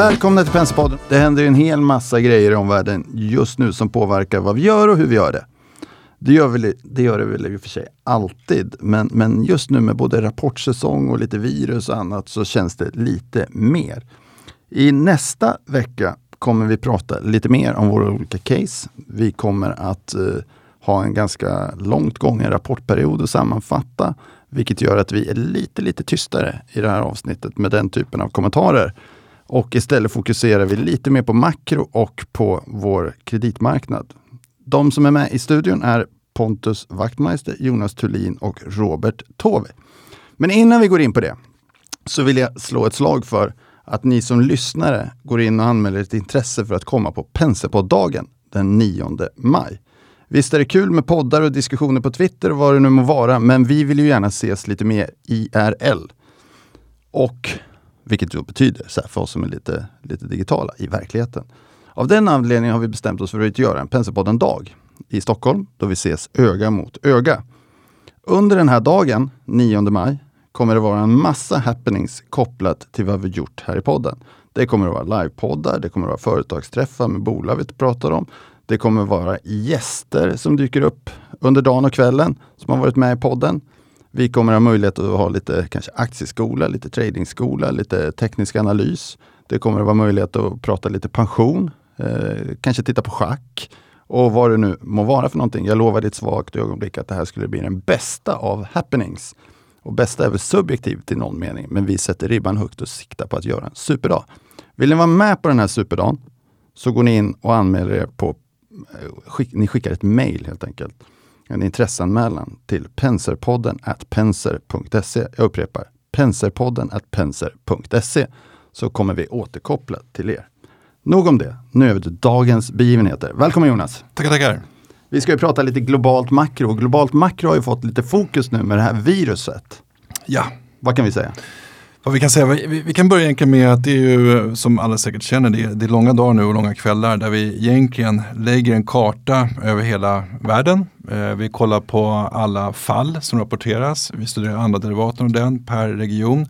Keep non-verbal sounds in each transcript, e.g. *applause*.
Välkomna till Penserpodden. Det händer en hel massa grejer i omvärlden just nu som påverkar vad vi gör och hur vi gör det. Det gör, väl, det gör det väl i och för sig alltid, men, men just nu med både rapportsäsong och lite virus och annat så känns det lite mer. I nästa vecka kommer vi prata lite mer om våra olika case. Vi kommer att eh, ha en ganska långt gången rapportperiod och sammanfatta, vilket gör att vi är lite, lite tystare i det här avsnittet med den typen av kommentarer. Och istället fokuserar vi lite mer på makro och på vår kreditmarknad. De som är med i studion är Pontus Wachtmeister, Jonas Thulin och Robert Tove. Men innan vi går in på det så vill jag slå ett slag för att ni som lyssnare går in och anmäler ett intresse för att komma på Penserpodd-dagen den 9 maj. Visst är det kul med poddar och diskussioner på Twitter och vad det nu må vara, men vi vill ju gärna ses lite mer IRL. Och vilket då betyder, så här, för oss som är lite, lite digitala, i verkligheten. Av den anledningen har vi bestämt oss för att göra en Penserpodden-dag i Stockholm, då vi ses öga mot öga. Under den här dagen, 9 maj, kommer det vara en massa happenings kopplat till vad vi gjort här i podden. Det kommer att vara livepoddar, det kommer att vara företagsträffar med bolag vi pratar om. Det kommer att vara gäster som dyker upp under dagen och kvällen som har varit med i podden. Vi kommer ha möjlighet att ha lite kanske aktieskola, lite tradingskola, lite teknisk analys. Det kommer att vara möjlighet att prata lite pension, eh, kanske titta på schack och vad det nu må vara för någonting. Jag lovade i ett svagt ögonblick att det här skulle bli den bästa av happenings. Och bästa är väl subjektivt i någon mening, men vi sätter ribban högt och siktar på att göra en superdag. Vill ni vara med på den här superdagen så går ni in och anmäler er på, eh, skick, ni skickar ett mail helt enkelt. En intresseanmälan till penserpodden at penser.se. Jag upprepar, penserpodden at penser.se så kommer vi återkoppla till er. Nog om det. Nu över till dagens begivenheter. Välkommen Jonas! Tackar, tackar! Vi ska ju prata lite globalt makro. Globalt makro har ju fått lite fokus nu med det här viruset. Ja. Vad kan vi säga? Vad vi kan säga, vi, vi, kan börja egentligen med att det är ju som alla säkert känner, det är, det är långa dagar nu och långa kvällar där vi egentligen lägger en karta över hela världen. Eh, vi kollar på alla fall som rapporteras, vi studerar andra derivaten av den per region.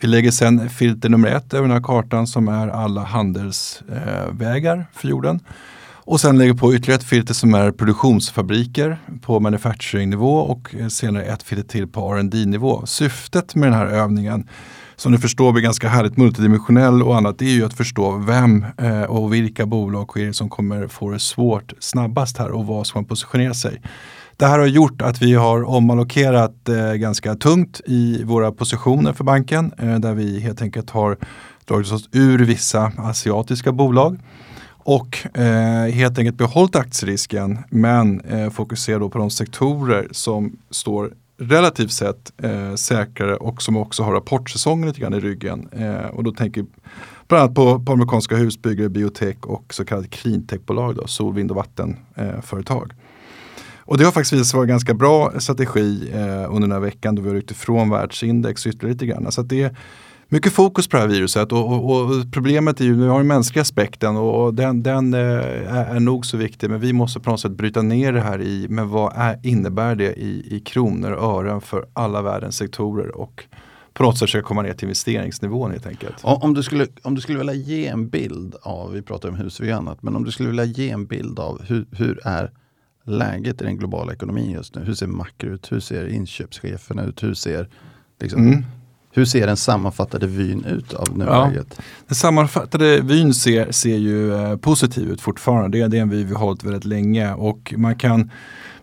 Vi lägger sen filter nummer ett över den här kartan som är alla handelsvägar eh, för jorden. Och sen lägger på ytterligare ett filter som är produktionsfabriker på manufacturing-nivå och senare ett filter till på rd nivå Syftet med den här övningen som du förstår blir ganska härligt multidimensionell och annat, det är ju att förstå vem eh, och vilka bolag som kommer få det svårt snabbast här och vad ska man positionera sig. Det här har gjort att vi har omallokerat eh, ganska tungt i våra positioner för banken eh, där vi helt enkelt har dragit oss ur vissa asiatiska bolag och eh, helt enkelt behållit aktierisken men eh, fokuserar då på de sektorer som står relativt sett eh, säkrare och som också har rapportsäsongen lite grann i ryggen. Eh, och då tänker bland annat på, på amerikanska husbyggare, biotech och så kallade cleantechbolag, då, sol, vind och vattenföretag. Eh, och det har faktiskt visat sig vara en ganska bra strategi eh, under den här veckan då vi har ryckt ifrån världsindex ytterligare lite grann. Så det, mycket fokus på det här viruset och, och, och problemet är ju, vi har den mänskliga aspekten och den, den eh, är, är, nog så viktig men vi måste på något sätt bryta ner det här i, men vad är, innebär det i, i kronor och ören för alla världens sektorer och på något sätt försöka komma ner till investeringsnivån helt enkelt. Om du skulle, om du skulle vilja ge en bild av, vi pratar om hus och annat, men om du skulle vilja ge en bild av hur, hur är läget i den globala ekonomin just nu? Hur ser makro ut? Hur ser inköpscheferna ut? Hur ser liksom, mm. Hur ser den sammanfattade vyn ut av nuläget? Ja, den sammanfattade vyn ser, ser ju eh, positiv ut fortfarande. Det är, det är en vy vi har hållit väldigt länge och man kan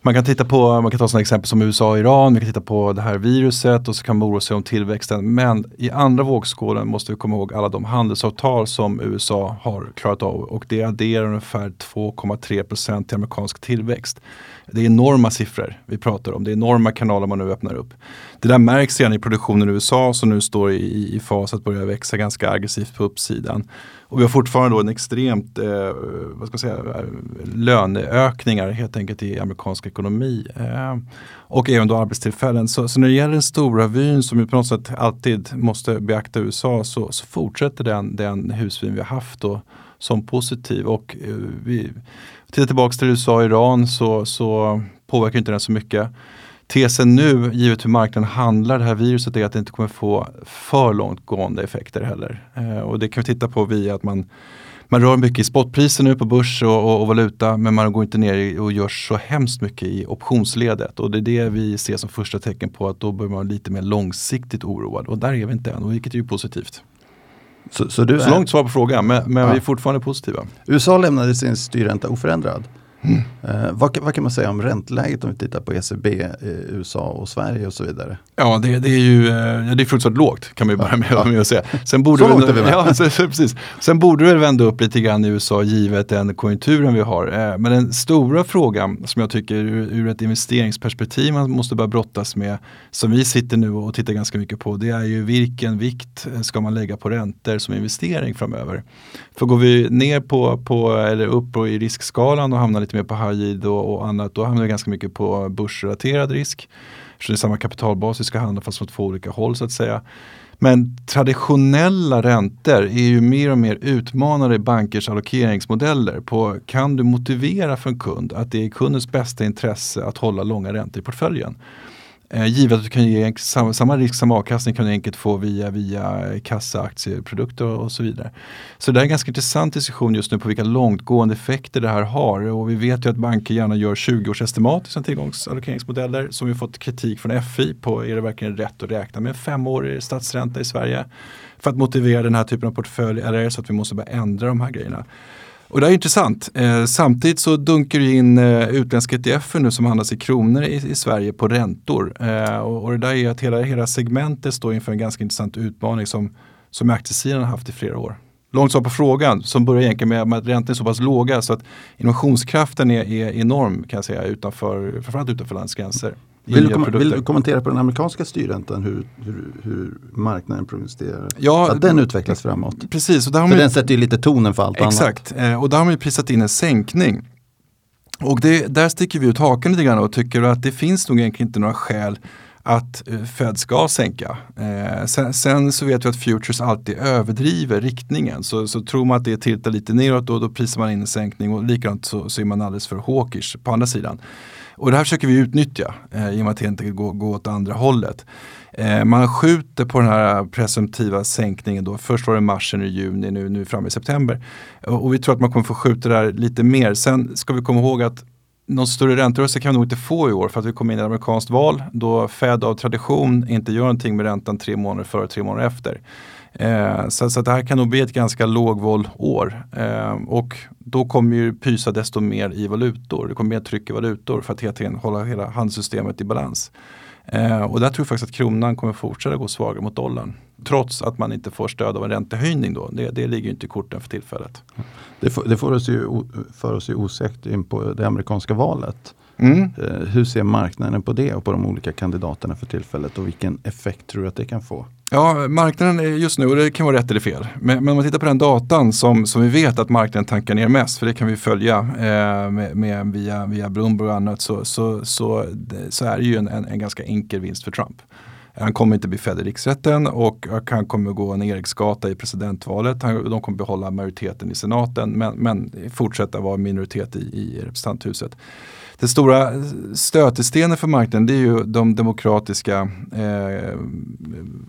man kan titta på, man kan ta sådana exempel som USA och Iran, vi kan titta på det här viruset och så kan man oroa sig om tillväxten. Men i andra vågskålen måste vi komma ihåg alla de handelsavtal som USA har klarat av och det adderar ungefär 2,3% till amerikansk tillväxt. Det är enorma siffror vi pratar om, det är enorma kanaler man nu öppnar upp. Det där märks redan i produktionen i USA som nu står i, i fas att börja växa ganska aggressivt på uppsidan. Och vi har fortfarande då en extremt eh, vad ska jag säga, eh, löneökningar helt enkelt i amerikansk ekonomi. Eh, och även då arbetstillfällen. Så, så, när det gäller den stora vyn som vi på något sätt alltid måste beakta USA så, så fortsätter den, den husvyn vi har haft då som positiv. Och eh, vi tittar tillbaka till USA och Iran så, så påverkar inte den så mycket. Tesen nu, givet hur marknaden handlar det här viruset, är att det inte kommer få för långtgående effekter heller. Eh, och det kan vi titta på via att man man rör mycket i spotpriser nu på börs och, och, och, valuta men man går inte ner och gör så hemskt mycket i optionsledet. Och det är det vi ser som första tecken på att då bör man vara lite mer långsiktigt oroad. Och där är vi inte än, vilket är ju positivt. Så, så, så är... långt svar på frågan, men, men ja. vi är fortfarande positiva. USA lämnade sin styrränta oförändrad. Mm. Vad, vad, kan man säga om ränteläget om vi tittar på ECB, eh, USA och Sverige och så vidare? Ja, det, det är ju eh, det är fruktansvärt lågt kan man ju börja med, ja. med att säga. Sen borde, så väl, *laughs* ja, så, precis. Sen borde det vända upp lite grann i USA givet den konjunkturen vi har. Men den stora frågan som jag tycker ur, ur, ett investeringsperspektiv man måste börja brottas med, som vi sitter nu och tittar ganska mycket på, det är ju vilken vikt ska man lägga på räntor som investering framöver. För går vi ner på, på eller upp i riskskalan och hamnar lite mer på high yield och, och annat, då hamnar jag ganska mycket på börsrelaterad risk. Så det är samma kapitalbas vi ska handla fast från två olika håll så att säga. Men traditionella räntor är ju mer och mer utmanade i bankers allokeringsmodeller på kan du motivera för en kund att det är kundens bästa intresse att hålla långa räntor i portföljen. Eh, givet att du kan ge samma, samma risk som avkastning kan du enkelt få via, via kassa, aktieprodukter och så vidare. Så det är en ganska intressant diskussion just nu på vilka långtgående effekter det här har. Och vi vet ju att banker gärna gör 20-årsestimat i sina tillgångsallokeringsmodeller som vi fått kritik från FI på. Är det verkligen rätt att räkna med en femårig statsränta i Sverige? För att motivera den här typen av portfölj eller är det så att vi måste börja ändra de här grejerna? Och det är intressant. Eh, samtidigt så dunkar det in eh, utländska ETF nu som handlas i kronor i, i Sverige på räntor. Eh, och, och, det där är att hela, hela segmentet står inför en ganska intressant utmaning som, som aktiesidan har haft i flera år. Långt svar på frågan som börjar egentligen med, med att räntorna är så pass låga så att innovationskraften är, är enorm kan jag säga utanför, framförallt utanför landets gränser. Vill du, kom, vill du, kommentera på den amerikanska styrräntan hur, hur, hur marknaden prognostiserar ja, att den utvecklas framåt? Precis. Och där har för man, den sätter ju lite tonen för allt exakt, annat. Exakt, eh, och där har man ju prisat in en sänkning. Och det, där sticker vi ut haken lite grann och tycker att det finns nog egentligen inte några skäl att eh, Fed ska sänka. Eh, sen, sen, så vet vi att futures alltid överdriver riktningen. Så, så tror man att det tiltar lite neråt då, då prisar man in en sänkning och likadant så, så är man alldeles för hawkish på andra sidan. Och det här försöker vi utnyttja eh, i och med att det inte går, gå åt andra hållet. Eh, man skjuter på den här presumtiva sänkningen då. Först var det mars, nu juni, nu, nu framme i september. Och, och vi tror att man kommer få skjuta det här lite mer. Sen ska vi komma ihåg att någon större ränterörelse kan vi nog inte få i år för att vi kommer in i ett amerikanskt val då Fed av tradition inte gör någonting med räntan tre månader före tre månader efter. Eh, så, så det här kan nog bli ett ganska lågvåld-år. Eh, och då kommer ju pysa desto mer i valutor. Det kommer mer tryck i valutor för att hela tiden hålla hela handelssystemet i balans. Eh, och där tror jag faktiskt att kronan kommer fortsätta gå svagare mot dollarn. Trots att man inte får stöd av en räntehöjning då. Det, det ligger inte i korten för tillfället. Det, det får oss ju, för oss ju osäkert in på det amerikanska valet. Mm. Eh, hur ser marknaden på det och på de olika kandidaterna för tillfället och vilken effekt tror du att det kan få? Ja, marknaden just nu, och det kan vara rätt eller fel, men, men om man tittar på den datan som, som vi vet att marknaden tankar ner mest, för det kan vi följa eh, med, med, via, via Bloomberg och annat, så, så, så, så är det ju en, en, en ganska enkel vinst för Trump. Han kommer inte bli fälld i riksrätten och han kommer gå en Eriksgata i presidentvalet. Han, de kommer behålla majoriteten i senaten men, men fortsätta vara minoritet i, i representanthuset. Den stora stötestenen för marknaden det är ju de demokratiska eh,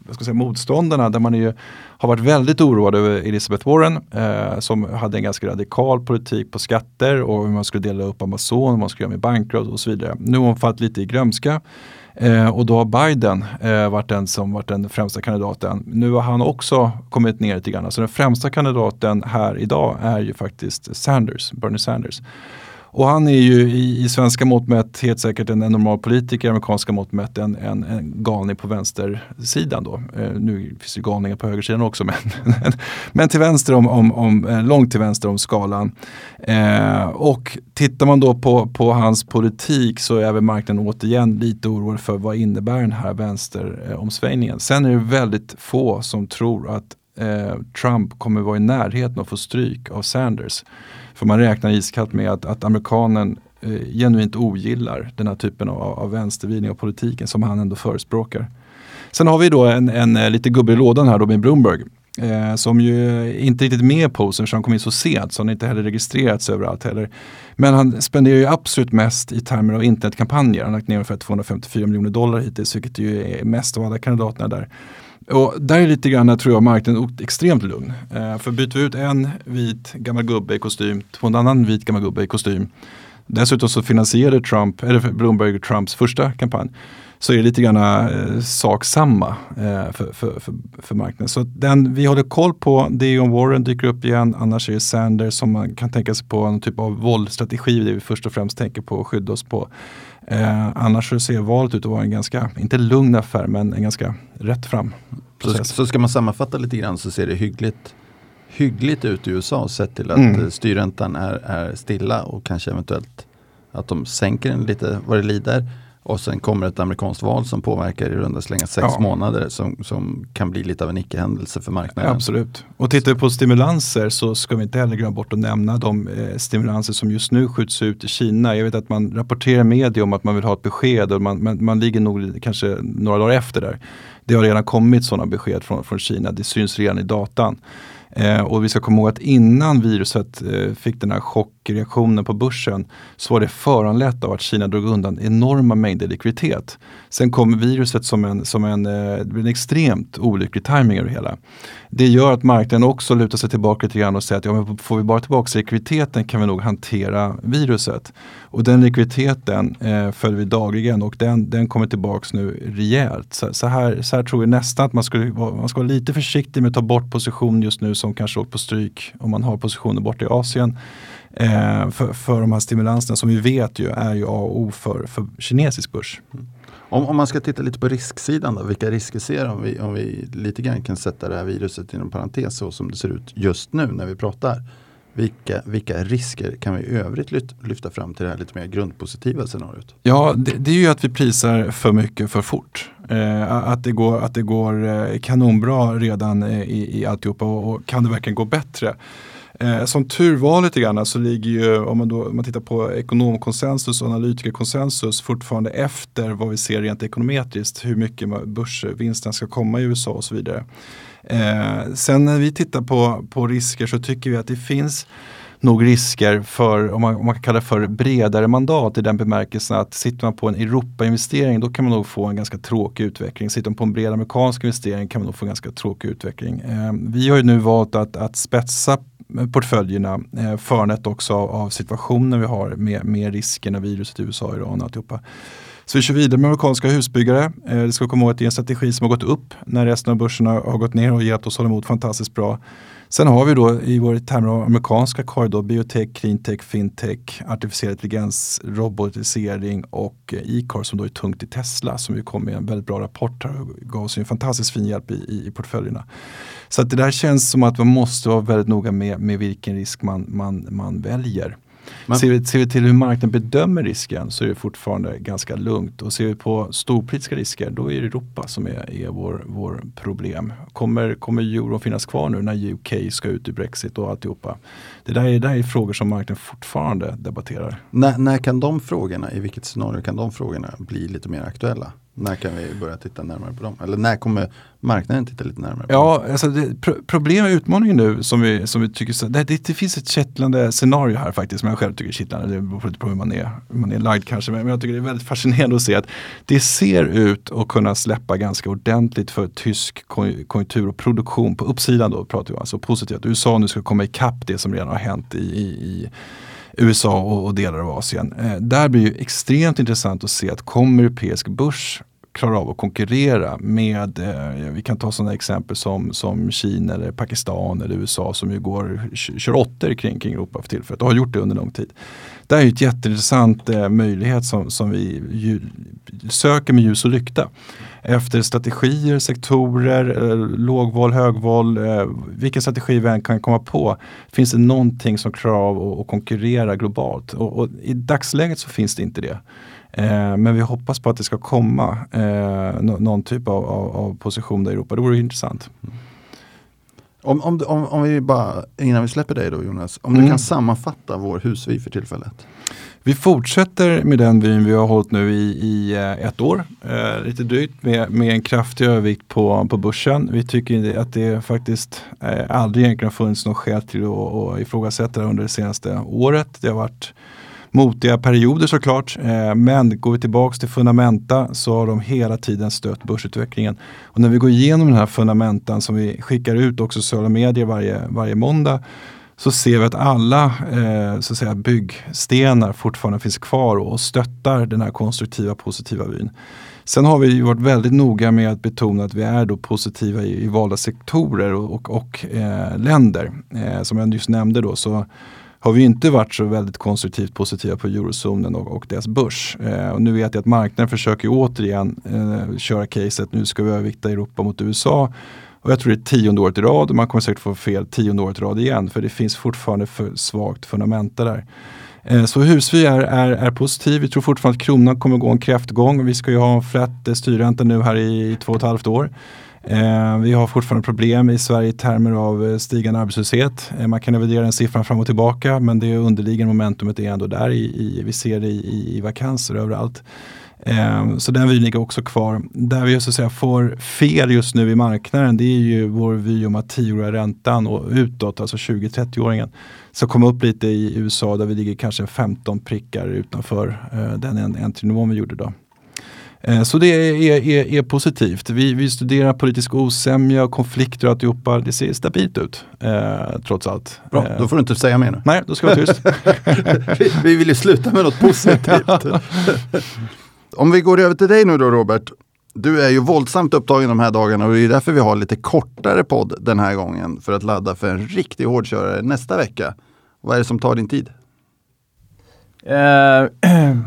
vad ska jag säga, motståndarna där man ju, har varit väldigt oroad över Elizabeth Warren eh, som hade en ganska radikal politik på skatter och hur man skulle dela upp Amazon, hur man skulle göra med banker och så vidare. Nu har hon fallit lite i glömska. Eh, och då har Biden eh, varit den som varit den främsta kandidaten. Nu har han också kommit ner lite grann. Så den främsta kandidaten här idag är ju faktiskt Sanders, Bernie Sanders. Och han är ju i, i svenska mått mätt helt säkert en, en normal politiker, amerikanska mått mätt en, en, en galning på vänstersidan då. Eh, nu finns det galningar på högersidan också *laughs* men, men till vänster om, om, om, eh, långt till vänster om skalan. Eh, och tittar man då på, på hans politik så är väl marknaden återigen lite orolig för vad innebär den här vänsteromsvängningen. Sen är det väldigt få som tror att eh, Trump kommer vara i närheten av att få stryk av Sanders. För man räknar iskallt med att, att amerikanen eh, genuint ogillar den här typen av, av vänstervridning av politiken som han ändå förespråkar. Sen har vi då en, en, eh, lite gubbe i lådan här Robin Bloomberg. Eh, som ju inte riktigt är med på posen för han kom in så sent så han inte heller registrerats överallt heller. Men han spenderar ju absolut mest i termer av internetkampanjer. Han har lagt ner ungefär 254 miljoner dollar hittills vilket ju är mest av alla kandidaterna där. Och där är lite grann, tror jag, marknaden extremt lugn. Eh, för byter vi ut en vit gammal gubbe i kostym på en annan vit gammal gubbe i kostym. Dessutom så finansierade Trump, eller Bloomberg Trumps första kampanj så är det lite grann eh, sak samma eh, för, för, för, för, marknaden. Så den vi håller koll på, det är om Warren dyker upp igen, annars är det Sanders som man kan tänka sig på, en typ av våldstrategi, det vi först och främst tänker på att skydda oss på. Eh, annars så ser valet ut att vara en ganska, inte lugn affär, men en ganska rätt fram process. Så, så ska man sammanfatta lite grann så ser det hyggligt hyggligt ut i USA sett till att mm. styrräntan är, är stilla och kanske eventuellt att de sänker den lite vad det lider. Och sen kommer ett amerikanskt val som påverkar i runda slänga sex ja. månader som, som kan bli lite av en icke-händelse för marknaden. Absolut. Och tittar vi på stimulanser så ska vi inte heller glömma bort att nämna de eh, stimulanser som just nu skjuts ut i Kina. Jag vet att man rapporterar media om att man vill ha ett besked och man, man, man ligger nog kanske några dagar efter där. Det har redan kommit sådana besked från, från Kina, det syns redan i datan. Eh, och vi ska komma ihåg att innan viruset eh, fick den här chockreaktionen på börsen så var det föranlett av att Kina drog undan enorma mängder likviditet. Sen kom viruset som en, som en, eh, en extremt olycklig timing över det hela. Det gör att marknaden också lutar sig tillbaka lite grann och säger att ja, men får vi bara tillbaka likviditeten kan vi nog hantera viruset. Och den likviditeten eh, följer vi dagligen och den, den kommer tillbaka nu rejält. Så, så, här, så här tror vi nästan att man, skulle, man ska vara lite försiktig med att ta bort position just nu som kanske åkt på stryk om man har positioner borta i Asien. Eh, för, för de här stimulanserna som vi vet ju är ju A och O för, för kinesisk börs. Mm. Om, om, man ska titta lite på risksidan då, vilka risker ser om vi, om vi lite grann kan sätta det här viruset inom parentes så som det ser ut just nu när vi pratar. Vilka, vilka risker kan vi i övrigt lyfta fram till det här lite mer grundpositiva scenariot? Ja, det, det är ju att vi prisar för mycket för fort. Eh, att, det går, att det går eh, kanonbra redan eh, i, i alltihopa och, och kan det verkligen gå bättre? Eh, som tur var lite grann så ligger ju, om man, då, om man tittar på ekonomkonsensus och analytikerkonsensus fortfarande efter vad vi ser rent ekonometriskt, hur mycket börsvinsten ska komma i USA och så vidare. Eh, sen när vi tittar på, på risker så tycker vi att det finns nog risker för, om man, om man kan kalla det för bredare mandat i den bemärkelsen att sitter man på en Europa-investering då kan man nog få en ganska tråkig utveckling. Sitter man på en bred amerikansk investering kan man nog få en ganska tråkig utveckling. Eh, vi har ju nu valt att, att spetsa portföljerna eh, förnät också av, av situationen vi har med, med riskerna, viruset i USA, Iran och alltihopa. Så vi kör vidare med amerikanska husbyggare. Eh, det ska komma ihåg att det är en strategi som har gått upp när resten av börserna har gått ner och hjälpt oss hålla emot fantastiskt bra. Sen har vi då i vår termer av amerikanska korridor biotech, cleantech, fintech, artificiell intelligens, robotisering och eh, e-car som då är tungt i Tesla som ju kom med en väldigt bra rapport här och gav oss en fantastiskt fin hjälp i, i, i portföljerna. Så att det där känns som att man måste vara väldigt noga med, med vilken risk man, man, man väljer. Men, ser, vi, ser vi till hur marknaden bedömer risken så är det fortfarande ganska lugnt. Och ser vi på storpolitiska risker då är det Europa som är, är vår, vår problem. Kommer, kommer euron finnas kvar nu när UK ska ut ur Brexit och alltihopa? Det där är, det där är frågor som marknaden fortfarande debatterar. När, när kan de frågorna, i vilket scenario kan de frågorna bli lite mer aktuella? När kan vi börja titta närmare på dem? Eller när kommer marknaden titta lite närmare på ja, dem? Alltså det, pro problem och utmaningen nu som vi, som vi tycker, det, det, det, finns ett kittlande scenario här faktiskt som jag själv tycker är kittlande. Det beror lite på hur man är, hur man är lagd kanske. Men jag tycker det är väldigt fascinerande att se att det ser ut att kunna släppa ganska ordentligt för tysk konjunktur och produktion på uppsidan då pratar vi alltså positivt. USA nu ska komma ikapp det som redan har hänt i, i, i USA och, och delar av Asien. Eh, där blir det extremt intressant att se att kommer europeisk börs klara av att konkurrera med, eh, vi kan ta sådana exempel som, som Kina eller Pakistan eller USA som ju går, kör åttor kring, kring Europa för tillfället och har gjort det under lång tid. Det är ju ett jätteintressant eh, möjlighet som, som vi ju, söker med ljus och lykta. Efter strategier, sektorer, eh, lågval, högval, eh, vilken strategi vi än kan komma på. Finns det någonting som klarar av att konkurrera globalt? Och, och, I dagsläget så finns det inte det. Eh, men vi hoppas på att det ska komma eh, någon typ av, av, av, position där i Europa. Det vore intressant. Mm. Om, om, om, om, vi bara, innan vi släpper dig då Jonas, om mm. du kan sammanfatta vår husvi för tillfället. Vi fortsätter med den vyn vi har hållit nu i, i eh, ett år, eh, lite drygt, med, med en kraftig övervikt på, på börsen. Vi tycker att det faktiskt eh, aldrig egentligen har funnits något skäl till att, att ifrågasätta det under det senaste året. Det har varit motiga perioder såklart. Eh, men går vi tillbaks till fundamenta så har de hela tiden stött börsutvecklingen. Och när vi går igenom den här fundamentan som vi skickar ut också sociala medier varje, varje måndag så ser vi att alla eh, så att säga, byggstenar fortfarande finns kvar och stöttar den här konstruktiva positiva vyn. Sen har vi varit väldigt noga med att betona att vi är då positiva i, i valda sektorer och, och, och eh, länder. Eh, som jag just nämnde då så har vi inte varit så väldigt konstruktivt positiva på eurozonen och, och dess börs. Eh, och nu vet jag att marknaden försöker återigen eh, köra caset, nu ska vi övervikta Europa mot USA. Och jag tror det är tionde året i rad och man kommer säkert få fel tionde året i rad igen för det finns fortfarande för svagt fundamenta där. Eh, så Husby är, är, är positiv. Vi tror fortfarande att kronan kommer gå en kräftgång. Vi ska ju ha flat eh, styrränta nu här i två och ett halvt år. Eh, vi har fortfarande problem i Sverige i termer av eh, stigande arbetslöshet. Eh, man kan revidera den siffran fram och tillbaka men det underliggande momentumet är ändå där. I, i vi ser det i, i vakanser överallt. Eh, så den vyn ligger också kvar. Där vi så att säga får fel just nu i marknaden det är ju vår vy om att tioåriga räntan och utåt, alltså 20-30-åringen, ska komma upp lite i USA där vi ligger kanske 15 prickar utanför eh, den entrynivån vi gjorde då. Eh, så det är, är, är, positivt. Vi, vi studerar politisk osämja och konflikter och alltihopa. Det ser stabilt ut eh, trots allt. Bra, då får du inte säga mer nu. Nej, då ska jag vara tyst. *laughs* vi, vi vill ju sluta med något positivt. Om vi går över till dig nu då Robert. Du är ju våldsamt upptagen de här dagarna och det är därför vi har lite kortare podd den här gången för att ladda för en riktig hårdkörare nästa vecka. Vad är det som tar din tid? Eh,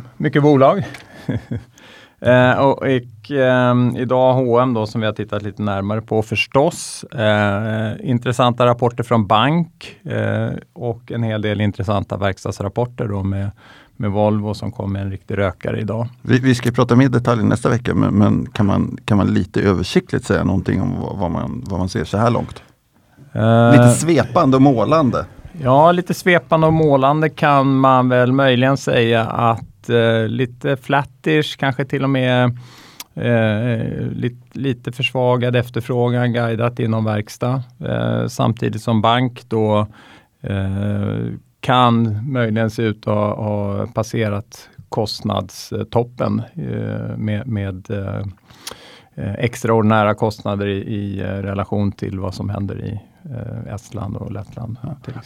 *clears throat* mycket bolag. *laughs* Eh, och, och eh, idag H&M då som vi har tittat lite närmare på förstås. Eh, intressanta rapporter från bank eh, och en hel del intressanta verkstadsrapporter då med, med Volvo som kom med en riktig rökare idag. Vi, vi ska prata mer detaljer nästa vecka men, men, kan, man, kan man lite översiktligt säga någonting om vad, vad man, vad man ser så här långt? Eh, lite svepande och målande. Ja, lite svepande och målande kan man väl möjligen säga att lite flattish, kanske till och med eh, lite, lite försvagad efterfrågan guidat inom verkstad. Eh, samtidigt som bank då eh, kan möjligen se ut att ha, ha passerat kostnadstoppen eh, med, med eh, eh extraordinära kostnader i, i eh, relation till vad som händer i Estland och Lettland.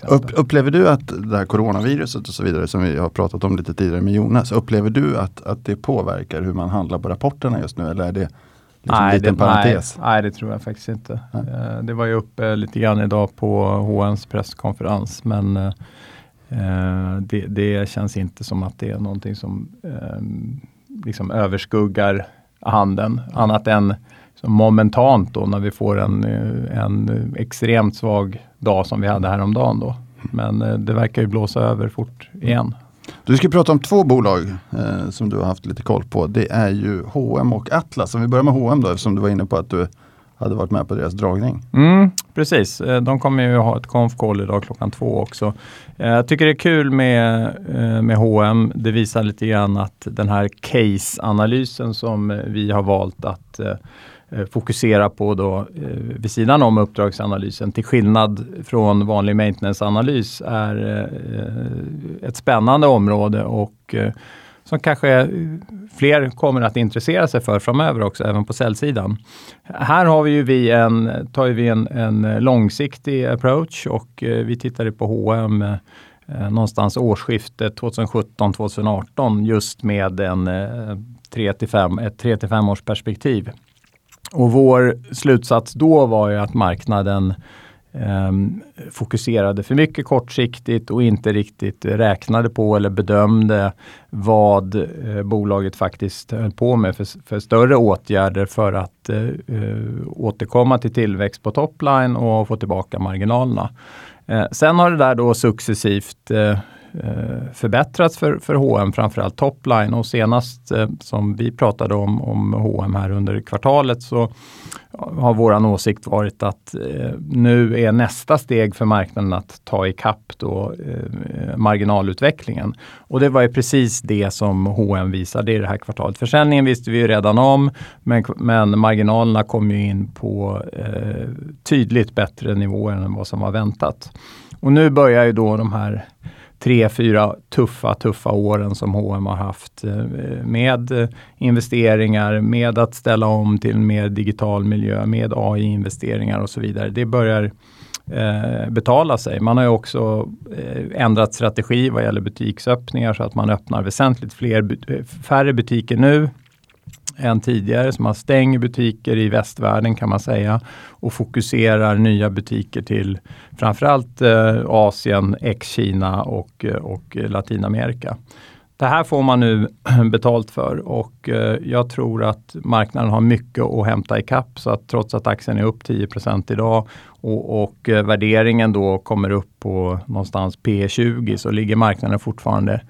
Upp, upplever du att det här coronaviruset och så vidare som vi har pratat om lite tidigare med Jonas, upplever du att, att det påverkar hur man handlar på rapporterna just nu eller är det liksom nej, en liten det, parentes? Nej, nej, det tror jag faktiskt inte. Nej. Eh, det var ju uppe lite grann idag på HNs presskonferens men uh, det, det, känns inte som att det är någonting som liksom överskuggar handeln annat än så momentant då när vi får en, eh, en extremt svag dag som vi hade häromdagen då. Men eh, det verkar ju blåsa över fort igen. Du ska prata om två bolag eh, som du har haft lite koll på. Det är ju H&M och Atlas. Om vi börjar med H&M då eftersom du var inne på att du hade varit med på deras dragning. Mm, precis, eh, de kommer ju ha ett konf-call idag klockan två också. Jag tycker det är kul med, med H&M. Det visar lite grann att den här case-analysen som vi har valt att Eh, fokusera på då eh, vid sidan om uppdragsanalysen till skillnad från vanlig maintenance-analys är eh, ett spännande område och som kanske fler kommer att intressera sig för framöver också, även på säljsidan. Här har vi ju vi en, tar vi en, en långsiktig approach och vi tittade på H&M någonstans årsskiftet 2017-2018 just med en eh, 3 5, ett 3 5 års perspektiv. Och vår slutsats då var ju att marknaden eh, fokuserade för mycket kortsiktigt och inte riktigt räknade på eller bedömde vad eh, bolaget faktiskt höll på med för, för större åtgärder för att eh, eh, återkomma till tillväxt på topline och få tillbaka marginalerna. Eh, sen har det där då successivt eh, Eh, förbättrats för, för H&M framförallt topline och senast eh, som vi pratade om, om H&M här under kvartalet så har våran åsikt varit att eh, nu är nästa steg för marknaden att ta ikapp då, marginalutvecklingen. Och det var ju precis det som H&M visade i det här kvartalet. Försäljningen visste vi ju redan om, men, men marginalerna kom ju in på eh, tydligt bättre nivåer än vad som var väntat. Och nu börjar ju då de här tre, fyra tuffa, tuffa åren som H&M har haft eh, med investeringar, med att ställa om till en mer digital miljö, med AI-investeringar och så vidare. Det börjar eh, betala sig. Man har ju också eh, ändrat strategi vad gäller butiksöppningar så att man öppnar väsentligt fler, eh, färre butiker nu än tidigare. Så man stänger butiker i västvärlden kan man säga och fokuserar nya butiker till framförallt eh, Asien, ex-Kina och, eh, och Latinamerika. Det här får man nu *clears throat* betalt för och eh, jag tror att marknaden har mycket att hämta ikapp. Så att trots att aktien är upp 10% idag och, och eh, värderingen då kommer upp på någonstans P20 så ligger marknaden fortfarande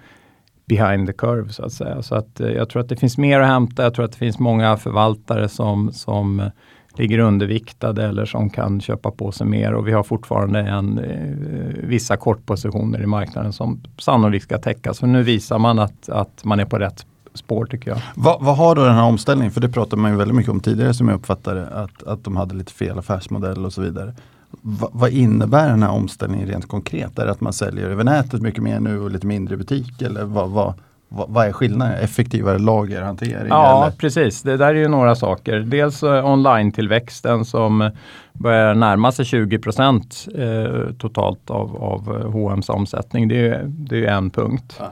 behind the curve så att säga. Så att eh, jag tror att det finns mer att hämta. Jag tror att det finns många förvaltare som, som eh, ligger underviktade eller som kan köpa på sig mer och vi har fortfarande en, eh, vissa kortpositioner i marknaden som sannolikt ska täckas. Så nu visar man att, att man är på rätt spår tycker jag. Vad, vad, har då den här omställningen, för det pratade man ju väldigt mycket om tidigare som jag uppfattade att, att de hade lite fel affärsmodell och så vidare. Va, vad innebär den här omställningen rent konkret? Är det att man säljer över nätet mycket mer nu och lite mindre i butik? Eller vad, vad, vad, är skillnaden? Effektivare lagerhantering? Ja, eller? precis. Det där är ju några saker. Dels uh, online-tillväxten som börjar närma sig 20 procent eh, totalt av, av H&M's omsättning. Det är, det är en punkt. Ja.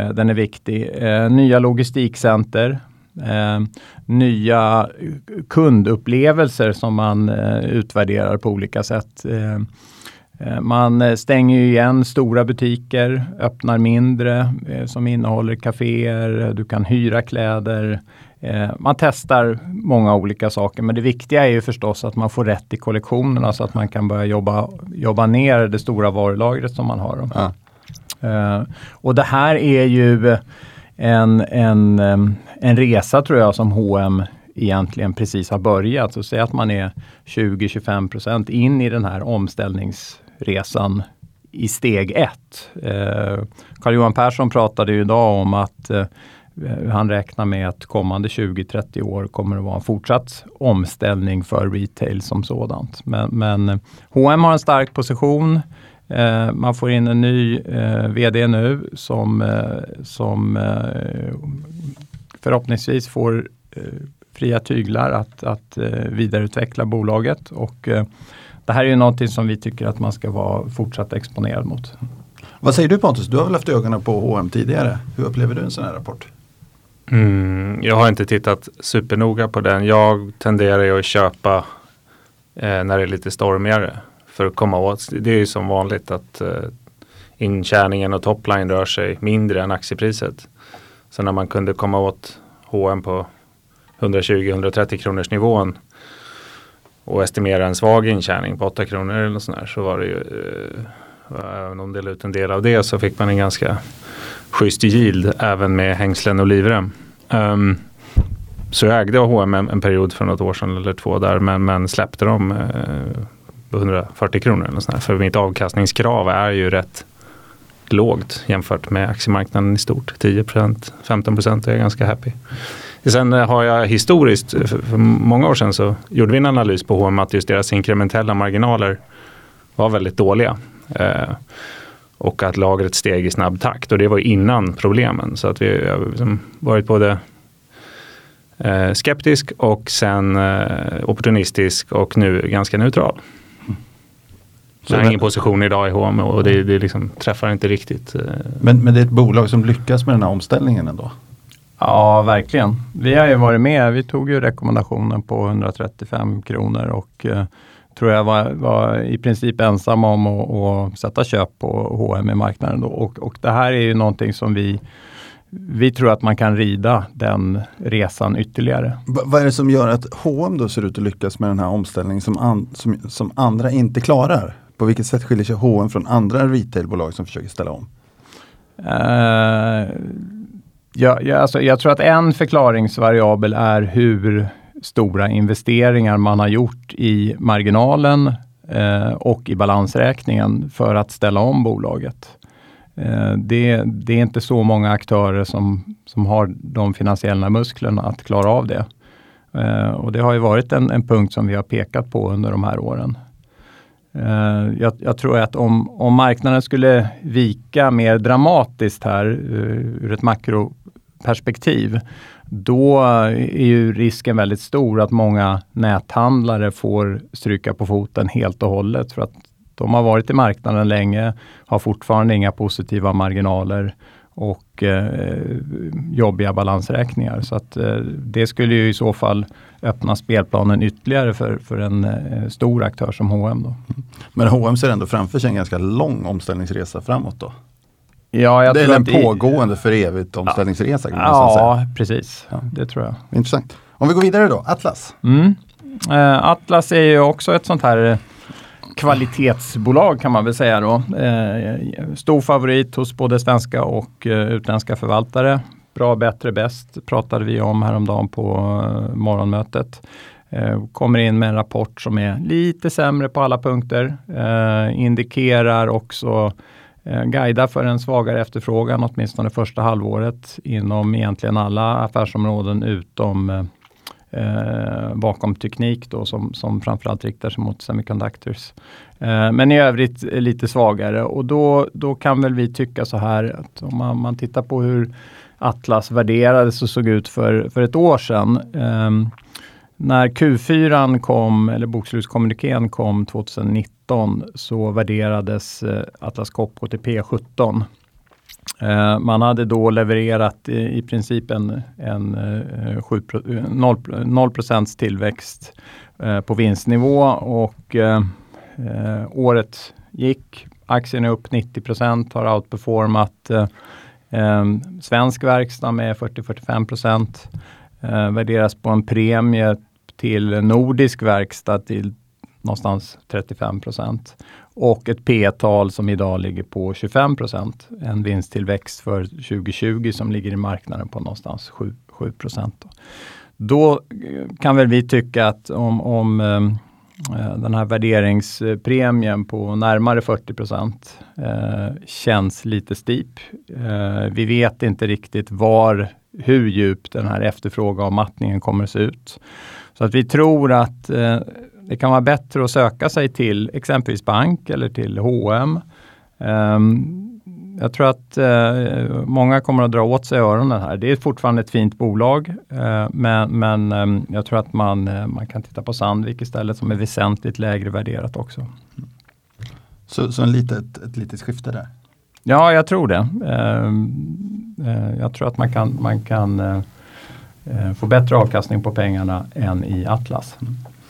Eh, den är viktig. Eh, nya logistikcenter Eh, nya kundupplevelser som man eh, utvärderar på olika sätt. Eh, eh man stänger igen stora butiker, öppnar mindre eh, som innehåller kaféer, du kan hyra kläder. Eh, man testar många olika saker men det viktiga är ju förstås att man får rätt i kollektionerna så att man kan börja jobba, jobba ner det stora varulagret som man har. Ja. och det här är ju en, en, en resa tror jag som H&M egentligen precis har börjat. Så säg att man är 20-25% in i den här omställningsresan i steg ett. Eh, Carl-Johan Persson pratade ju idag om att eh, han räknar med att kommande 20-30 år kommer att vara en fortsatt omställning för retail som sådant. Men, men H&M har en stark position. Eh, man får in en ny eh, VD nu som, eh, som eh, förhoppningsvis får eh, fria tyglar att, att eh, vidareutveckla bolaget. Och, det här är ju någonting som vi tycker att man ska vara fortsatt exponerad mot. Vad säger du Pontus? Du har väl haft ögonen på H&M tidigare. Hur upplever du en sån här rapport? Mm, jag har inte tittat supernoga på den. Jag tenderar ju att köpa eh, när det är lite stormigare för att komma åt. Det är ju som vanligt att eh, intjäningen och topline rör sig mindre än aktiepriset. Så när man kunde komma åt H&M på 120-130 kronors nivån och estimera en svag intjäning på 8 kronor eller sånt där, så var det ju eh, även om de delade ut en del av det så fick man en ganska schysst yield även med hängslen och livrem. Um, så jag ägde H&M en, en, period för något år sedan eller två där men, men släppte dem eh, 140 kronor. Eller sånt För mitt avkastningskrav är ju rätt lågt jämfört med aktiemarknaden i stort. 10% 15% är jag ganska happy. Sen eh, har jag historiskt, eh, för många år sedan så gjorde vi en analys på H&M att just deras inkrementella marginaler var väldigt dåliga. Eh, och att lagret steg i snabb takt och det var innan problemen. Så att vi har liksom varit både eh, skeptisk och sen eh, opportunistisk och nu ganska neutral. Så jag har ingen position idag i H&M och det, det liksom träffar inte riktigt. Eh. Men, men det är ett bolag som lyckas med den här omställningen ändå? Ja, verkligen. Vi har ju varit med. Vi tog ju rekommendationen på 135 kronor och eh, tror jag var, var, i princip ensam om att, att sätta köp på H&M i marknaden. Då. Och, och det här är ju någonting som vi vi tror att man kan rida den resan ytterligare. V vad är det som gör att H&M då ser ut att lyckas med den här omställningen som, an som, som andra inte klarar? På vilket sätt skiljer sig H&M från andra retailbolag som försöker ställa om? Uh, ja, ja, alltså, jag tror att en förklaringsvariabel är hur stora investeringar man har gjort i marginalen uh, och i balansräkningen för att ställa om bolaget. Uh, det, det, är inte så många aktörer som, som har de finansiella musklerna att klara av det. och det har ju varit en, en punkt som vi har pekat på under de här åren. Uh, jag, jag, tror att om, om marknaden skulle vika mer dramatiskt här uh, ur ett makroperspektiv, då är ju risken väldigt stor att många näthandlare får stryka på foten helt och hållet. För att de har varit i marknaden länge, har fortfarande inga positiva marginaler och eh, jobbiga balansräkningar. Så att eh, det skulle ju i så fall öppna spelplanen ytterligare för, för en eh, stor aktör som H&M då. Men H&M ser ändå framför sig en ganska lång omställningsresa framåt då? Ja, jag det är en pågående för evigt omställningsresa? Man ja, precis. Ja. Det tror jag. Intressant. Om vi går vidare då, Atlas? Mm. Eh, Atlas är ju också ett sånt här kvalitetsbolag kan man väl säga då. Eh, stor favorit hos både svenska och eh, utländska förvaltare. Bra, bättre, bäst pratade vi om häromdagen på eh, morgonmötet. Eh, kommer in med en rapport som är lite sämre på alla punkter. Eh, indikerar också guida guidar för en svagare efterfrågan, åtminstone första halvåret inom egentligen alla affärsområden utom eh, eh, bakom teknik då som, som framförallt riktar sig mot semiconductors. Eh, men i övrigt lite svagare och då, då kan väl vi tycka så här att om man, man tittar på hur Atlas värderades och såg ut för, för ett år sedan. Eh, när Q4 kom, eller bokslutskommunikén kom 2019, så värderades eh, Atlas Copco till P17. Eh, man hade då levererat i, princip en, en 7, 0, 0 tillväxt eh, på vinstnivå och eh, året gick. Aktien är upp 90 har outperformat svensk verkstad med 40-45 värderas på en premie till nordisk verkstad till någonstans 35 och ett P-tal som idag ligger på 25% En vinsttillväxt för 2020 som ligger i marknaden på någonstans 7, procent. Då eh, kan väl vi tycka att om, om eh, eh den här värderingspremien på närmare 40 eh, känns lite steep. Eh, vi vet inte riktigt var, hur djup den här efterfrågeavmattningen kommer att se ut. Så att vi tror att eh, det kan vara bättre att söka sig till exempelvis bank eller till H&M. Jag tror att uh, många kommer att dra åt sig öronen här. Det är fortfarande ett fint bolag, uh, men, men um, jag tror att man, uh, man kan titta på Sandvik istället som är väsentligt lägre värderat också. Så, så en litet, ett litet skifte där? Ja, jag tror det. Ehm, jag tror att man kan, man kan få bättre avkastning på pengarna än i Atlas.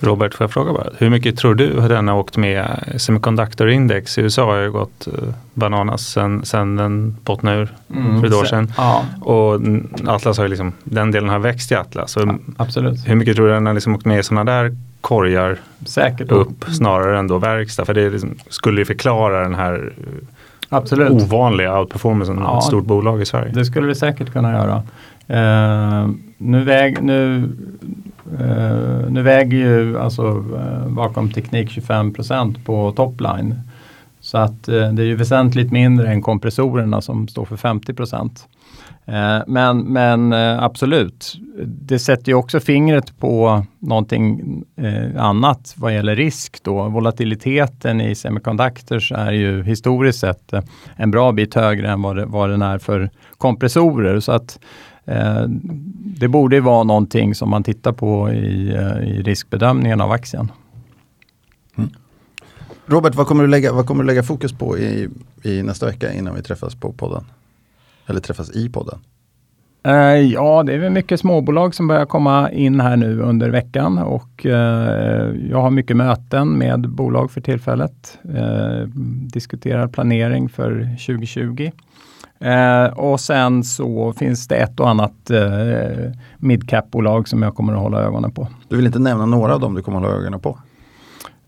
Robert, får jag fråga bara, hur mycket tror du att den har åkt med Semiconductor Index i USA har ju gått eh, bananas sen, sen den bottnade ur mm, för ett år sedan. Ja. Och Atlas har ju liksom, den delen har växt i Atlas. Ja, absolut. Hur mycket tror du den har liksom åkt med i sådana där korgar Säkert. upp snarare än då verkstad? För det liksom, skulle ju förklara den här Absolut. ovanliga outperformancen ja, av ett stort bolag i Sverige. Det skulle det säkert kunna göra. Uh, nu, väg, nu Uh, nu väger ju alltså uh, bakom teknik 25% på topline. Så att uh, det är ju väsentligt mindre än kompressorerna som står för 50 men, men absolut, det sätter ju också fingret på någonting annat vad gäller risk. Då. Volatiliteten i semiconductors är ju historiskt sett en bra bit högre än vad, det, vad den är för kompressorer. Så att det borde vara någonting som man tittar på i, eh, i riskbedömningen av aktien. Mm. Robert, vad kommer, du lägga, vad kommer du lägga fokus på i, i nästa vecka innan vi träffas på podden? Eller träffas i podden? Uh, ja, det är väl mycket småbolag som börjar komma in här nu under veckan och jag har mycket möten med bolag för tillfället. Diskuterar planering för 2020. Eh, och sen så finns det ett och annat eh, midcap-bolag som jag kommer att hålla ögonen på. Du vill inte nämna några av dem du kommer att hålla ögonen på?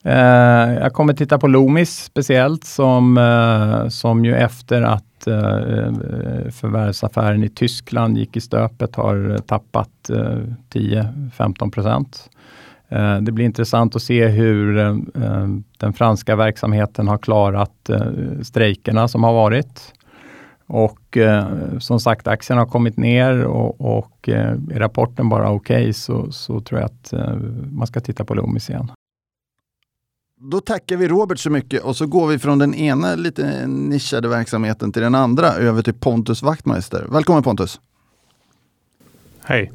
Eh, jag kommer titta på Loomis speciellt som, eh, som ju efter att att eh, förvärvsaffären i Tyskland gick i stöpet, har tappat 10-15 procent. Det blir intressant att se hur den franska verksamheten har klarat strejkerna som har varit. Och eh, som sagt, aktien har kommit ner och, och eh, är rapporten bara okej okay, så, så tror jag att eh, man ska titta på Loomis igen. Då tackar vi Robert så mycket och så går vi från den ena lite nischade verksamheten till den andra över till Pontus Wachtmeister. Välkommen Pontus! Hej!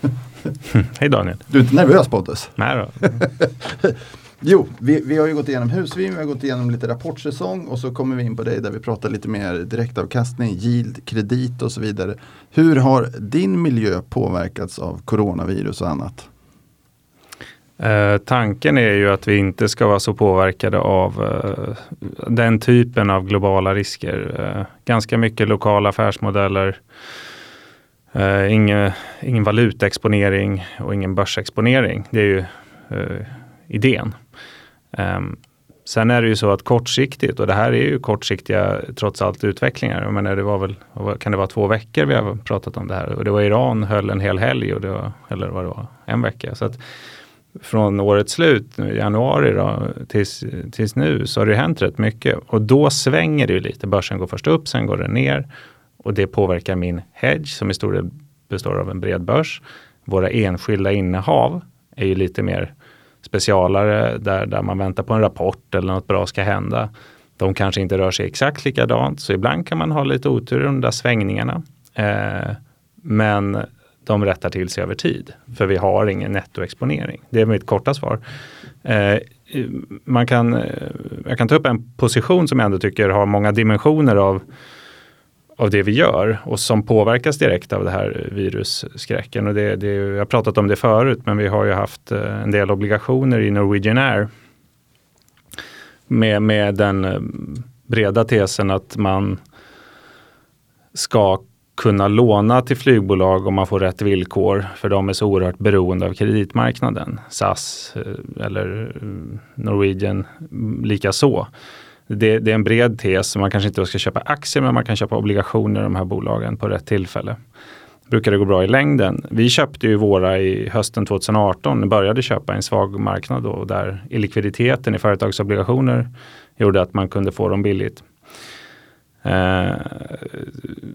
*laughs* Hej Daniel! Du är inte nervös Pontus? Nej då. *laughs* Jo, vi, vi har ju gått igenom husvin, vi har gått igenom lite rapportsäsong och så kommer vi in på dig där vi pratar lite mer direktavkastning, yield, kredit och så vidare. Hur har din miljö påverkats av coronavirus och annat? Eh, tanken är ju att vi inte ska vara så påverkade av eh, den typen av globala risker. Eh, ganska mycket lokala affärsmodeller, eh, ingen, ingen valutexponering och ingen börsexponering. Det är ju eh, idén. Ehm, sen är det ju så att kortsiktigt, och det här är ju kortsiktiga trots allt utvecklingar. Jag menar, det var väl, kan det vara två veckor vi har pratat om det här? Och det var Iran höll en hel helg, och det var, eller vad det var, en vecka. Så att från årets slut, januari då, tills, tills nu, så har det hänt rätt mycket. Och då svänger det ju lite. Börsen går först upp, sen går den ner. Och det påverkar min hedge som i stor del består av en bred börs. Våra enskilda innehav är ju lite mer specialare där, där man väntar på en rapport eller något bra ska hända. De kanske inte rör sig exakt likadant så ibland kan man ha lite otur i de där svängningarna. Eh, men de rättar till sig över tid för vi har ingen nettoexponering. Det är mitt korta svar. Eh, man kan, eh, jag kan ta upp en position som jag ändå tycker har många dimensioner av av det vi gör och som påverkas direkt av det här virusskräcken. Och det, det, jag har pratat om det förut, men vi har ju haft eh, en del obligationer i Norwegian Air med, med den eh, breda tesen att man ska kunna låna till flygbolag om man får rätt villkor för de är så oerhört beroende av kreditmarknaden. SAS eh, eller Norwegian lika så det, det, är en bred tes. Man kanske inte ska köpa aktier men man kan köpa obligationer i de här bolagen på rätt tillfälle. Brukar det gå bra i längden. Vi köpte ju våra i hösten 2018, började köpa en svag marknad då, där likviditeten i företagsobligationer gjorde att man kunde få dem billigt. Eh,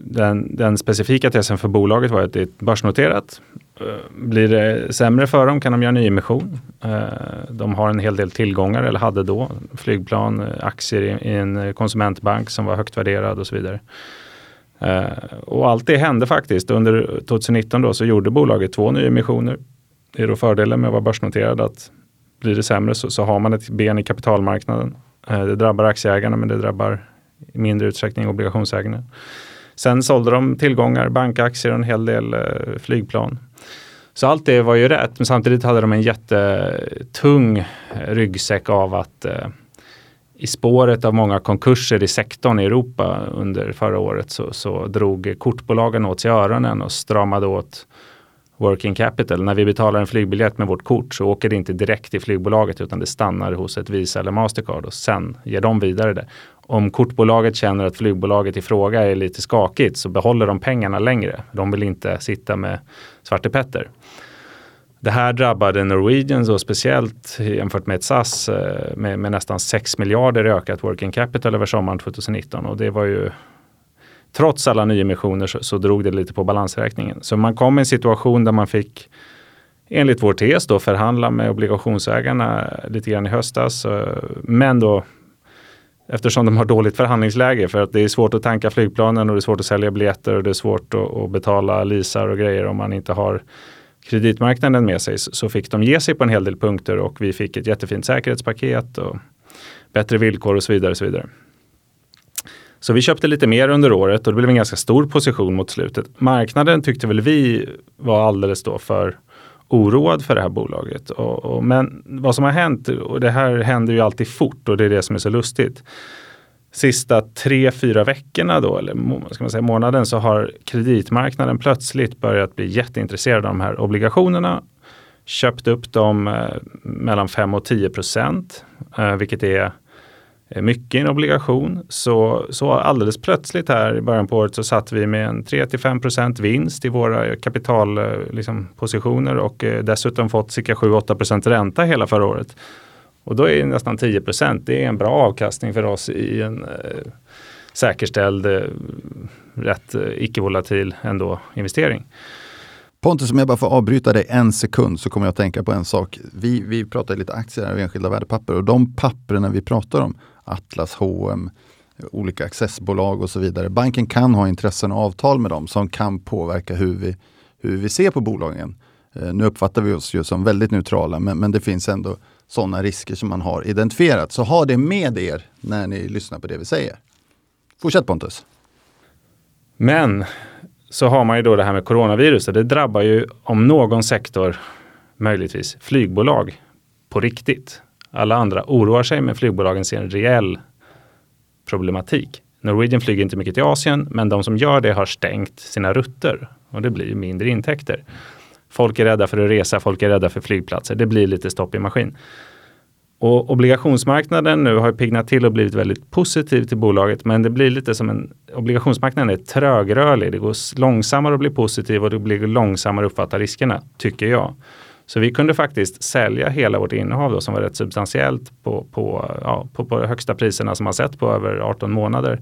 den, den, specifika tesen för bolaget var att det är börsnoterat. Eh, blir det sämre för dem kan de göra nyemission. Eh, de har en hel del tillgångar, eller hade då, flygplan, eh, aktier i, en konsumentbank som var högt värderad och så vidare. Och allt det hände faktiskt. Under 2019 då så gjorde bolaget två nyemissioner. Det är då fördelen med att vara börsnoterad att blir det sämre så, så har man ett ben i kapitalmarknaden. Det drabbar aktieägarna men det drabbar i mindre utsträckning obligationsägarna. Sen sålde de tillgångar, bankaktier och en hel del flygplan. Så allt det var ju rätt, men samtidigt hade de en jättetung ryggsäck av att eh, i spåret av många konkurser i sektorn i Europa under förra året så, så drog kortbolagen åt sig öronen och stramade åt working capital. När vi betalar en flygbiljett med vårt kort så åker det inte direkt till flygbolaget utan det stannar hos ett Visa eller Mastercard och sen ger de vidare det. Om kortbolaget känner att flygbolaget i fråga är lite skakigt så behåller de pengarna längre. De vill inte sitta med Svarte Petter. Det här drabbade Norwegian så speciellt jämfört med ett SAS eh, med, med, nästan 6 miljarder i ökat working capital över sommaren 2019 och det var ju trots alla nyemissioner så, så drog det lite på balansräkningen. Så man kom i en situation där man fick enligt vår tes då förhandla med obligationsägarna lite grann i höstas. Eh, men då eftersom de har dåligt förhandlingsläge för att det är svårt att tanka flygplanen och det är svårt att sälja biljetter och det är svårt att, att betala leasar och grejer om man inte har kreditmarknaden med sig så fick de ge sig på en hel del punkter och vi fick ett jättefint säkerhetspaket och bättre villkor och så vidare. Och så vidare. Så vi köpte lite mer under året och det blev en ganska stor position mot slutet. Marknaden tyckte väl vi var alldeles då för oroad för det här bolaget. Och, och, men vad som har hänt, och det här händer ju alltid fort och det är det som är så lustigt. Sista tre, fyra veckorna då, eller ska man säga, månaden, så har kreditmarknaden plötsligt börjat bli jätteintresserad av de här obligationerna. Köpt upp dem eh, mellan 5 och 10 procent, eh, vilket är Eh, mycket i en obligation. Så, så alldeles plötsligt här i början på året så satt vi med en 3-5 vinst i våra eh, kapitalpositioner eh, liksom, och dessutom fått cirka 7-8% ränta hela förra året. Och då är det nästan 10% det är en bra avkastning för oss i en eh, säkerställd, eh, rätt eh, icke-volatil ändå investering. Pontus, om jag bara får avbryta dig en sekund så kommer jag att tänka på en sak. Vi, vi pratar lite aktier och enskilda värdepapper och de papperna vi pratar om, Atlas, H&M, olika accessbolag och så vidare. Banken kan ha intressen och avtal med dem som kan påverka hur vi, hur vi ser på bolagen. Eh, nu uppfattar vi oss ju som väldigt neutrala men, men det finns ändå sådana risker som man har identifierat. Så ha det med er när ni lyssnar på det vi säger. Fortsätt Pontus. Men så har man ju då det här med coronaviruset. Det drabbar ju om någon sektor möjligtvis flygbolag på riktigt. Alla andra oroar sig men flygbolagen ser en reell problematik. Norwegian flyger inte mycket till Asien men de som gör det har stängt sina rutter och det blir mindre intäkter. Folk är rädda för att resa, folk är rädda för flygplatser. Det blir lite stopp i maskin. Och obligationsmarknaden nu har piggnat till och blivit väldigt positiv till bolaget men det blir lite som en obligationsmarknaden är trögrörlig. Det går långsammare att bli positiv och det blir långsammare att uppfatta riskerna, tycker jag. Så vi kunde faktiskt sälja hela vårt innehav då, som var rätt substantiellt på, på, ja, på, på högsta priserna som man sett på över 18 månader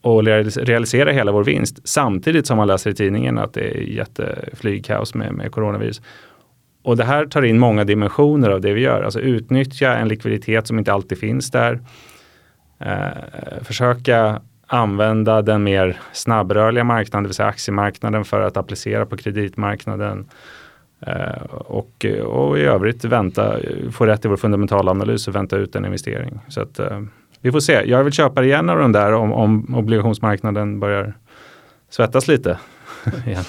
och realisera hela vår vinst samtidigt som man läser i tidningen att det är jätteflygkaos med, med coronavirus. Och det här tar in många dimensioner av det vi gör. Alltså utnyttja en likviditet som inte alltid finns där. Eh, försöka använda den mer snabbrörliga marknaden, det vill säga aktiemarknaden för att applicera på kreditmarknaden. Eh, och, och i övrigt vänta, få rätt i vår fundamentala analys och vänta ut en investering. Så att, eh, vi får se. Jag vill köpa igen av den där om, om obligationsmarknaden börjar svettas lite *laughs* igen.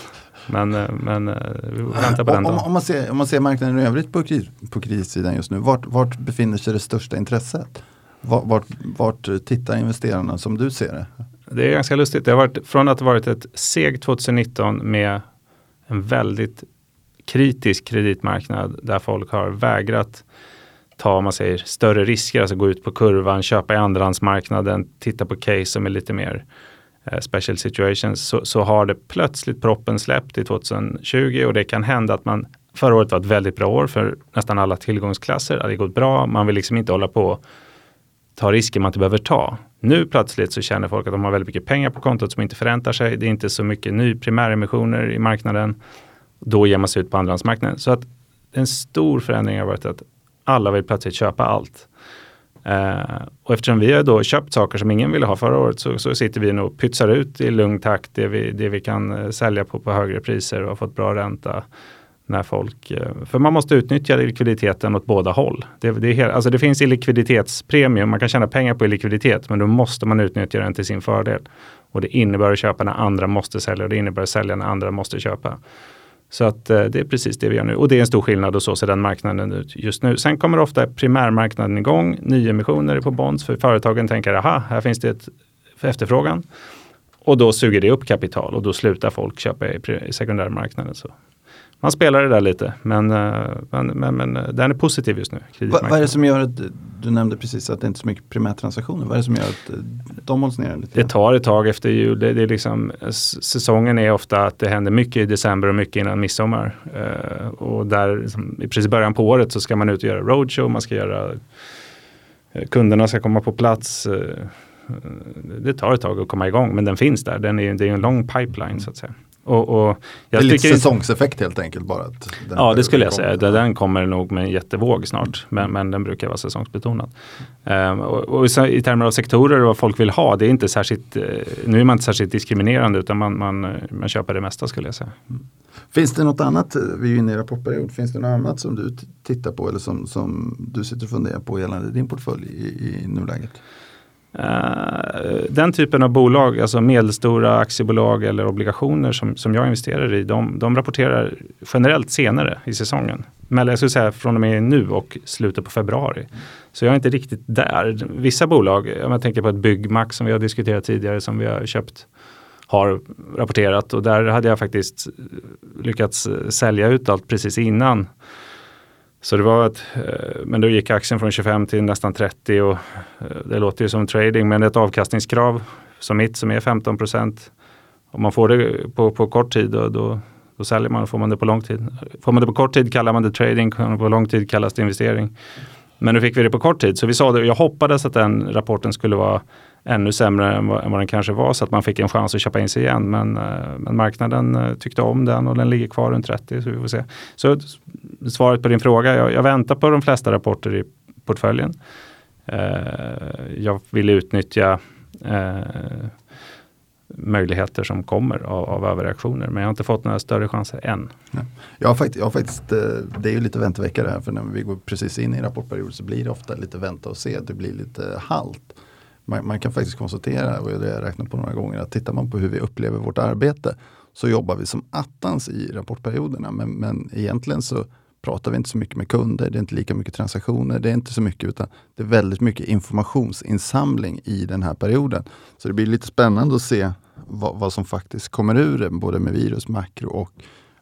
Men, eh, men vi väntar på den om, om, man ser, om man ser marknaden i övrigt på, på kreditsidan just nu, vart, vart befinner sig det största intresset? Vart, vart, vart tittar investerarna som du ser det? Det är ganska lustigt. Det har varit, från att ha varit ett seg 2019 med en väldigt kritisk kreditmarknad där folk har vägrat ta, om man säger, större risker, alltså gå ut på kurvan, köpa i andrahandsmarknaden, titta på case som är lite mer eh, special situations, så, så, har det plötsligt proppen släppt i 2020 och det kan hända att man Förra året var ett väldigt bra år för nästan alla tillgångsklasser. Det hade gått bra. Man vill liksom inte hålla på och ta risker man inte behöver ta. Nu plötsligt så känner folk att de har väldigt mycket pengar på kontot som inte förräntar sig. Det är inte så mycket ny primäremissioner i marknaden. Då ger man sig ut på andrahandsmarknaden. Så att en stor förändring har varit att alla vill plötsligt köpa allt. Uh, och eftersom vi har då köpt saker som ingen ville ha förra året så, så sitter vi nu och pytsar ut i lugn takt det vi, det vi kan eh, sälja på på högre priser och har fått bra ränta. När folk, eh, för man måste utnyttja likviditeten åt båda håll. Det, det, är helt, alltså det finns likviditetspremium, man kan tjäna pengar på likviditet men då måste man utnyttja den till sin fördel. Och det innebär att köpa när andra måste sälja och det innebär att sälja när andra måste köpa. Så att eh, det är precis det vi gör nu och det är en stor skillnad och så ser den marknaden ut just nu. Sen kommer ofta primärmarknaden igång, nyemissioner på bonds för företagen tänker aha, här finns det ett efterfrågan. Och då suger det upp kapital och då slutar folk köpa i, i sekundärmarknaden. Så man spelar det där lite, men, eh, men, men, men eh, den är positiv just nu. Va, vad är det som gör att, du nämnde precis att det inte är så mycket primärtransaktioner, vad är det som gör att eh, de hålls ner? Lite? Det tar ett tag efter jul. Det, det är liksom, säsongen är ofta att det händer mycket i december och mycket innan midsommar. Uh, och där liksom, i precis början på året så ska man ut och göra roadshow, man ska göra kunderna ska komma på plats. Uh, det tar ett tag att komma igång men den finns där. Den är, det är en lång pipeline så att säga. Och, och det är lite säsongseffekt helt enkelt bara. ja det skulle jag säga. Den, den kommer nog med en jättevåg snart. Men, men den brukar vara säsongsbetonad. Um, och, och, i termer av sektorer och vad folk vill ha. Det är inte särskilt, uh, nu är man inte särskilt diskriminerande utan man, man, man köper det mesta skulle jag säga. Mm. Finns det något annat, vi är inne i rapportperiod, finns det något annat som du tittar på eller som, som du sitter och funderar på gällande din portfölj i, i nuläget? Uh, den typen av bolag, alltså medelstora aktiebolag eller obligationer som, som jag investerar i, de, de rapporterar generellt senare i säsongen. Men jag skulle säga från och med nu och slutet på februari. Så jag är inte riktigt där. Vissa bolag, om jag tänker på ett Byggmax som vi har diskuterat tidigare som vi har köpt, har rapporterat och där hade jag faktiskt lyckats sälja ut allt precis innan så det var ett, eh, men då gick aktien från 25 till nästan 30 och eh, det låter ju som trading men det är ett avkastningskrav som mitt som är 15 procent. Om man får det på, på kort tid då, då, då säljer man och får man det på lång tid. Får man det på kort tid kallar man det trading, på lång tid kallas det investering. Men nu fick vi det på kort tid så vi sa det, jag hoppades att den rapporten skulle vara ännu sämre än vad, än vad den kanske var så att man fick en chans att köpa in sig igen. Men, eh, men marknaden eh, tyckte om den och den ligger kvar runt 30 så vi får se. Så svaret på din fråga, jag, jag väntar på de flesta rapporter i portföljen. Eh, jag vill utnyttja eh, möjligheter som kommer av, av överreaktioner. Men jag har inte fått några större chanser än. Ja. Jag, har faktiskt, jag har faktiskt, det är ju lite väntevecka det här för när vi går precis in i rapportperiod så blir det ofta lite vänta och se. Det blir lite halt man, man, kan faktiskt konstatera, och det har jag räknat på några gånger, att tittar man på hur vi upplever vårt arbete så jobbar vi som attans i rapportperioderna. Men, men egentligen så pratar vi inte så mycket med kunder, det är inte lika mycket transaktioner, det är inte så mycket utan det är väldigt mycket informationsinsamling i den här perioden. Så det blir lite spännande att se vad, vad som faktiskt kommer ur det, både med virus, makro och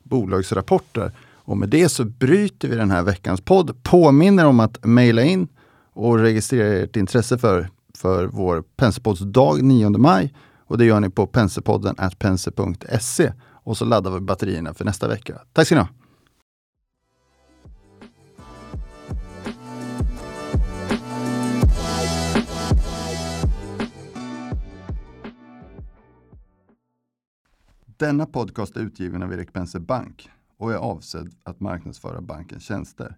bolagsrapporter. Och med det så bryter vi den här veckans podd. Påminner om att mejla in och registrera ert intresse för för vår Penserpoddsdag 9 maj. Och det gör ni på pensepodden pense.se. Och så laddar vi batterierna för nästa vecka. Tack ska ni ha! Denna podcast är utgiven av Erik Penser Bank och är avsedd att marknadsföra bankens tjänster.